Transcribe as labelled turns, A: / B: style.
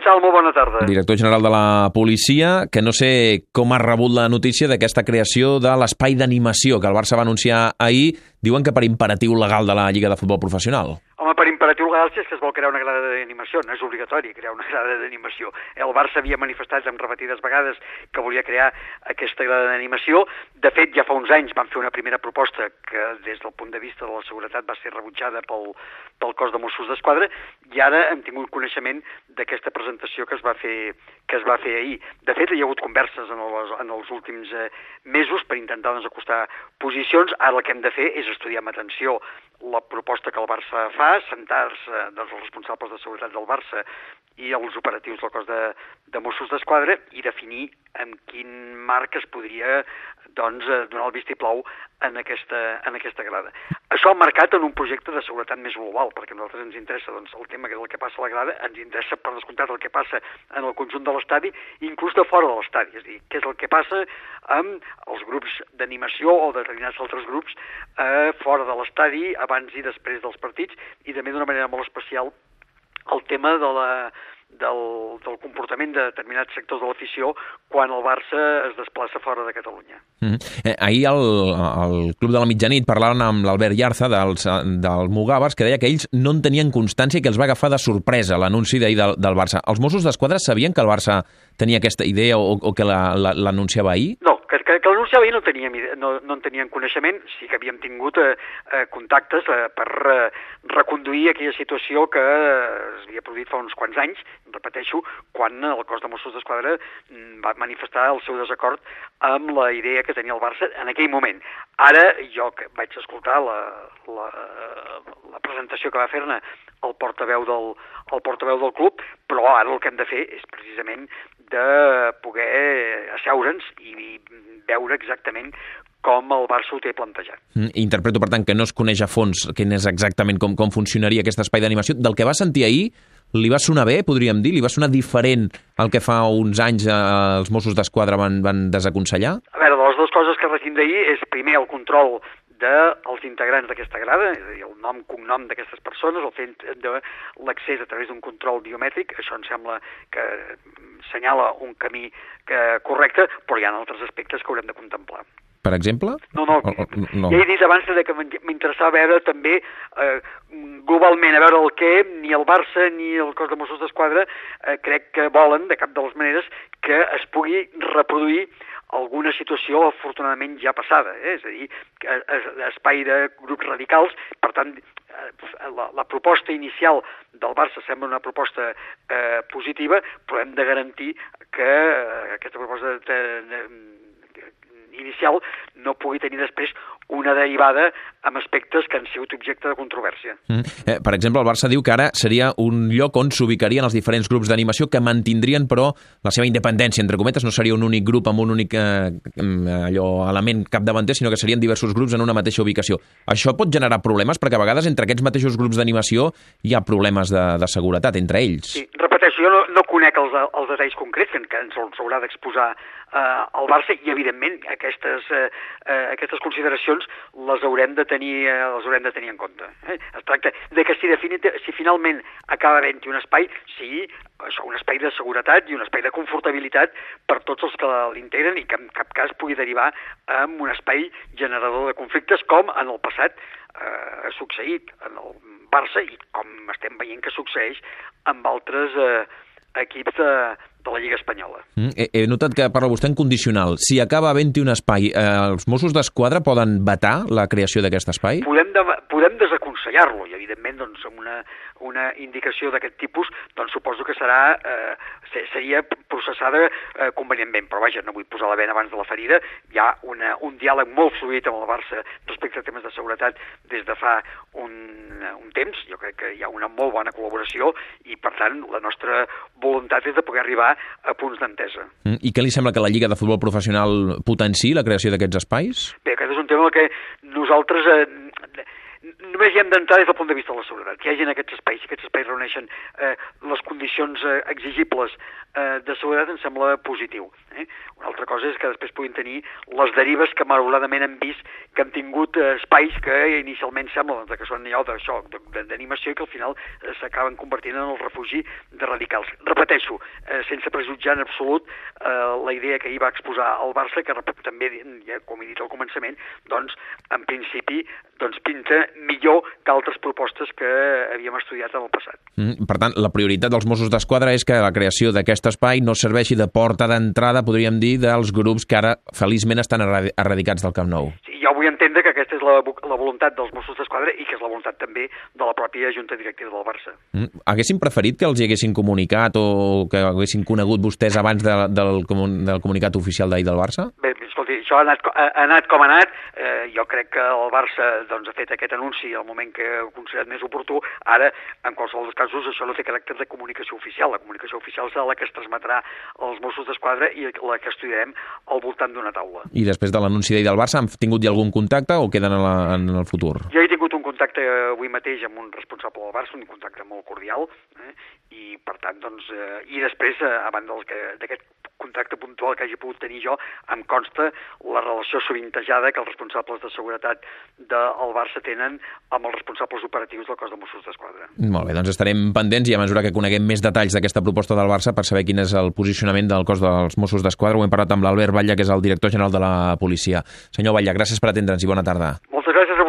A: Què tal? Molt bona tarda.
B: Director general de la policia, que no sé com ha rebut la notícia d'aquesta creació de l'espai d'animació que el Barça va anunciar ahir. Diuen que per imperatiu legal de la Lliga de Futbol Professional.
A: Home, per imperatiu legal si és que es vol crear una grada d'animació, no és obligatori crear una grada d'animació. El Barça havia manifestat en repetides vegades que volia crear aquesta grada d'animació. De fet, ja fa uns anys van fer una primera proposta que des del punt de vista de la seguretat va ser rebutjada pel, pel cos de Mossos d'Esquadra i ara hem tingut coneixement d'aquesta presentació que es va fer que es va fer ahir. De fet, hi ha hagut converses en els, en els últims eh, mesos per intentar doncs, acostar posicions. Ara el que hem de fer és estudiar amb atenció la proposta que el Barça fa, sentar-se doncs, els responsables de seguretat del Barça i els operatius del cos de, de Mossos d'Esquadra i definir en quin marc es podria doncs, eh, donar el vistiplau en aquesta, en aquesta grada. Això marcat en un projecte de seguretat més global, perquè a nosaltres ens interessa doncs, el tema del que passa a la grada, ens interessa per descomptat el que passa en el conjunt de l'estadi, inclús de fora de l'estadi, és a dir, què és el que passa amb els grups d'animació o determinats altres grups eh, fora de l'estadi, abans i després dels partits, i també d'una manera molt especial el tema de la, del, del comportament de determinats sectors de l'afició quan el Barça es desplaça fora de Catalunya.
B: Mm -hmm. eh, ahir al, al Club de la Mitjanit parlaven amb l'Albert Llarza dels, del Mugàvers que deia que ells no en tenien constància i que els va agafar de sorpresa l'anunci d'ahir del, del Barça. Els Mossos d'Esquadra sabien que el Barça tenia aquesta idea o, o que l'anunciava la, la, ahir?
A: No, que, que, que l'anunciava ahir no teníem, no, no en teníem coneixement, sí que havíem tingut eh, eh, contactes eh, per eh, reconduir aquella situació que es havia produït fa uns quants anys, repeteixo, quan el cos de Mossos d'Esquadra mm, va manifestar el seu desacord amb la idea que tenia el Barça en aquell moment. Ara jo que vaig escoltar la, la, la presentació que va fer-ne el portaveu del, el portaveu del club, però ara el que hem de fer és precisament de poder asseure'ns i veure exactament com el Barça ho té plantejat.
B: Mm, interpreto, per tant, que no es coneix a fons quin és exactament com, com funcionaria aquest espai d'animació. Del que va sentir ahir, li va sonar bé, podríem dir? Li va sonar diferent al que fa uns anys eh, els Mossos d'Esquadra van, van desaconsellar?
A: A veure, les dues coses que retim d'ahir és primer el control dels integrants d'aquesta grada, és a dir, el nom, cognom d'aquestes persones, el fet de l'accés a través d'un control biomètric, això em sembla que senyala un camí que, correcte, però hi ha altres aspectes que haurem de contemplar.
B: Per exemple?
A: No, no, o, no. ja he dit abans que m'interessava veure també eh, globalment, a veure el que ni el Barça ni el cos de Mossos d'Esquadra eh, crec que volen, de cap de les maneres, que es pugui reproduir alguna situació afortunadament ja passada, eh? és a dir, espai de grups radicals, per tant, la, la proposta inicial del Barça sembla una proposta eh, positiva, però hem de garantir que eh, aquesta proposta de, de, inicial no pugui tenir després una derivada amb aspectes que han sigut objecte de controvèrsia.
B: Mm. Eh, per exemple, el Barça diu que ara seria un lloc on s'ubicarien els diferents grups d'animació que mantindrien, però, la seva independència, entre cometes, no seria un únic grup amb un únic eh, allò, element capdavanter, sinó que serien diversos grups en una mateixa ubicació. Això pot generar problemes, perquè a vegades entre aquests mateixos grups d'animació hi ha problemes de, de seguretat entre ells.
A: Sí, jo no, no conec els, els detalls concrets que, ens els haurà d'exposar eh, el Barça i, evidentment, aquestes, eh, eh, aquestes consideracions les haurem de tenir, eh, les haurem de tenir en compte. Eh? Es tracta de que si, definit, si finalment acaba havent un espai, sí, això, un espai de seguretat i un espai de confortabilitat per tots els que l'integren i que en cap cas pugui derivar en un espai generador de conflictes com en el passat eh, ha succeït en el Barça i com estem veient que succeeix amb altres eh, equips de, de la Lliga Espanyola.
B: Mm, he, he notat que parla vostè en condicional. Si acaba havent-hi un espai, eh, els Mossos d'Esquadra poden vetar la creació d'aquest espai?
A: Podem, de, podem desaconsellar-lo i, evidentment, doncs, amb una, una indicació d'aquest tipus, doncs suposo que serà, eh, seria processada eh, convenientment, però vaja, no vull posar la vena abans de la ferida, hi ha una, un diàleg molt fluid amb el Barça respecte a temes de seguretat des de fa un, un temps, jo crec que hi ha una molt bona col·laboració i, per tant, la nostra voluntat és de poder arribar a punts d'entesa.
B: Mm, I què li sembla que la Lliga de Futbol Professional potenciï la creació d'aquests espais?
A: Bé, aquest és un tema que nosaltres... Eh, només hi hem d'entrar des del punt de vista de la seguretat, que hi hagi aquests espais, aquests espais reuneixen eh, les condicions eh, exigibles eh, de seguretat, em sembla positiu. Eh? Una altra cosa és que després puguin tenir les derives que malauradament hem vist que han tingut eh, espais que inicialment sembla doncs, que són allò d'això, d'animació, i que al final eh, s'acaben convertint en el refugi de radicals. Repeteixo, eh, sense prejutjar en absolut eh, la idea que ahir va exposar el Barça, que també, ja, com he dit al començament, doncs, en principi, doncs, pinta millor que altres propostes que havíem estudiat en el passat.
B: Mm, per tant, la prioritat dels Mossos d'Esquadra és que la creació d'aquest espai no serveixi de porta d'entrada, podríem dir, dels grups que ara feliçment estan erradicats del Camp Nou.
A: Sí, jo vull entendre que aquesta és la, la voluntat dels Mossos d'Esquadra i que és la voluntat també de la pròpia Junta Directiva del Barça.
B: Mm, haguessin preferit que els hi haguessin comunicat o que haguessin conegut vostès abans de, del, del comunicat oficial d'ahir del Barça?
A: Bé, escolti, això ha anat, ha anat com ha anat. Eh, jo crec que el Barça doncs, ha fet aquest anunci al moment que ha considerat més oportú. Ara, en qualsevol dels casos, això no té caràcter de comunicació oficial. La comunicació oficial serà la que es transmetrà als Mossos d'Esquadra i la que estudiarem al voltant d'una taula.
B: I després de l'anunci d'ahir del Barça, han tingut ja algun contacte o queden en, la, en el futur?
A: Jo he tingut un contacte avui mateix amb un responsable del Barça, un contacte molt cordial, eh? i per tant, doncs, eh, i després, eh, a banda d'aquest contacte puntual que hagi pogut tenir jo, em consta la relació sovintejada que els responsables de seguretat del Barça tenen amb els responsables operatius del cos de Mossos d'Esquadra.
B: Molt bé, doncs estarem pendents i a mesura que coneguem més detalls d'aquesta proposta del Barça per saber quin és el posicionament del cos dels Mossos d'Esquadra. Ho hem parlat amb l'Albert Batlle, que és el director general de la policia. Senyor Batlle, gràcies per atendre'ns i bona tarda.
A: Moltes gràcies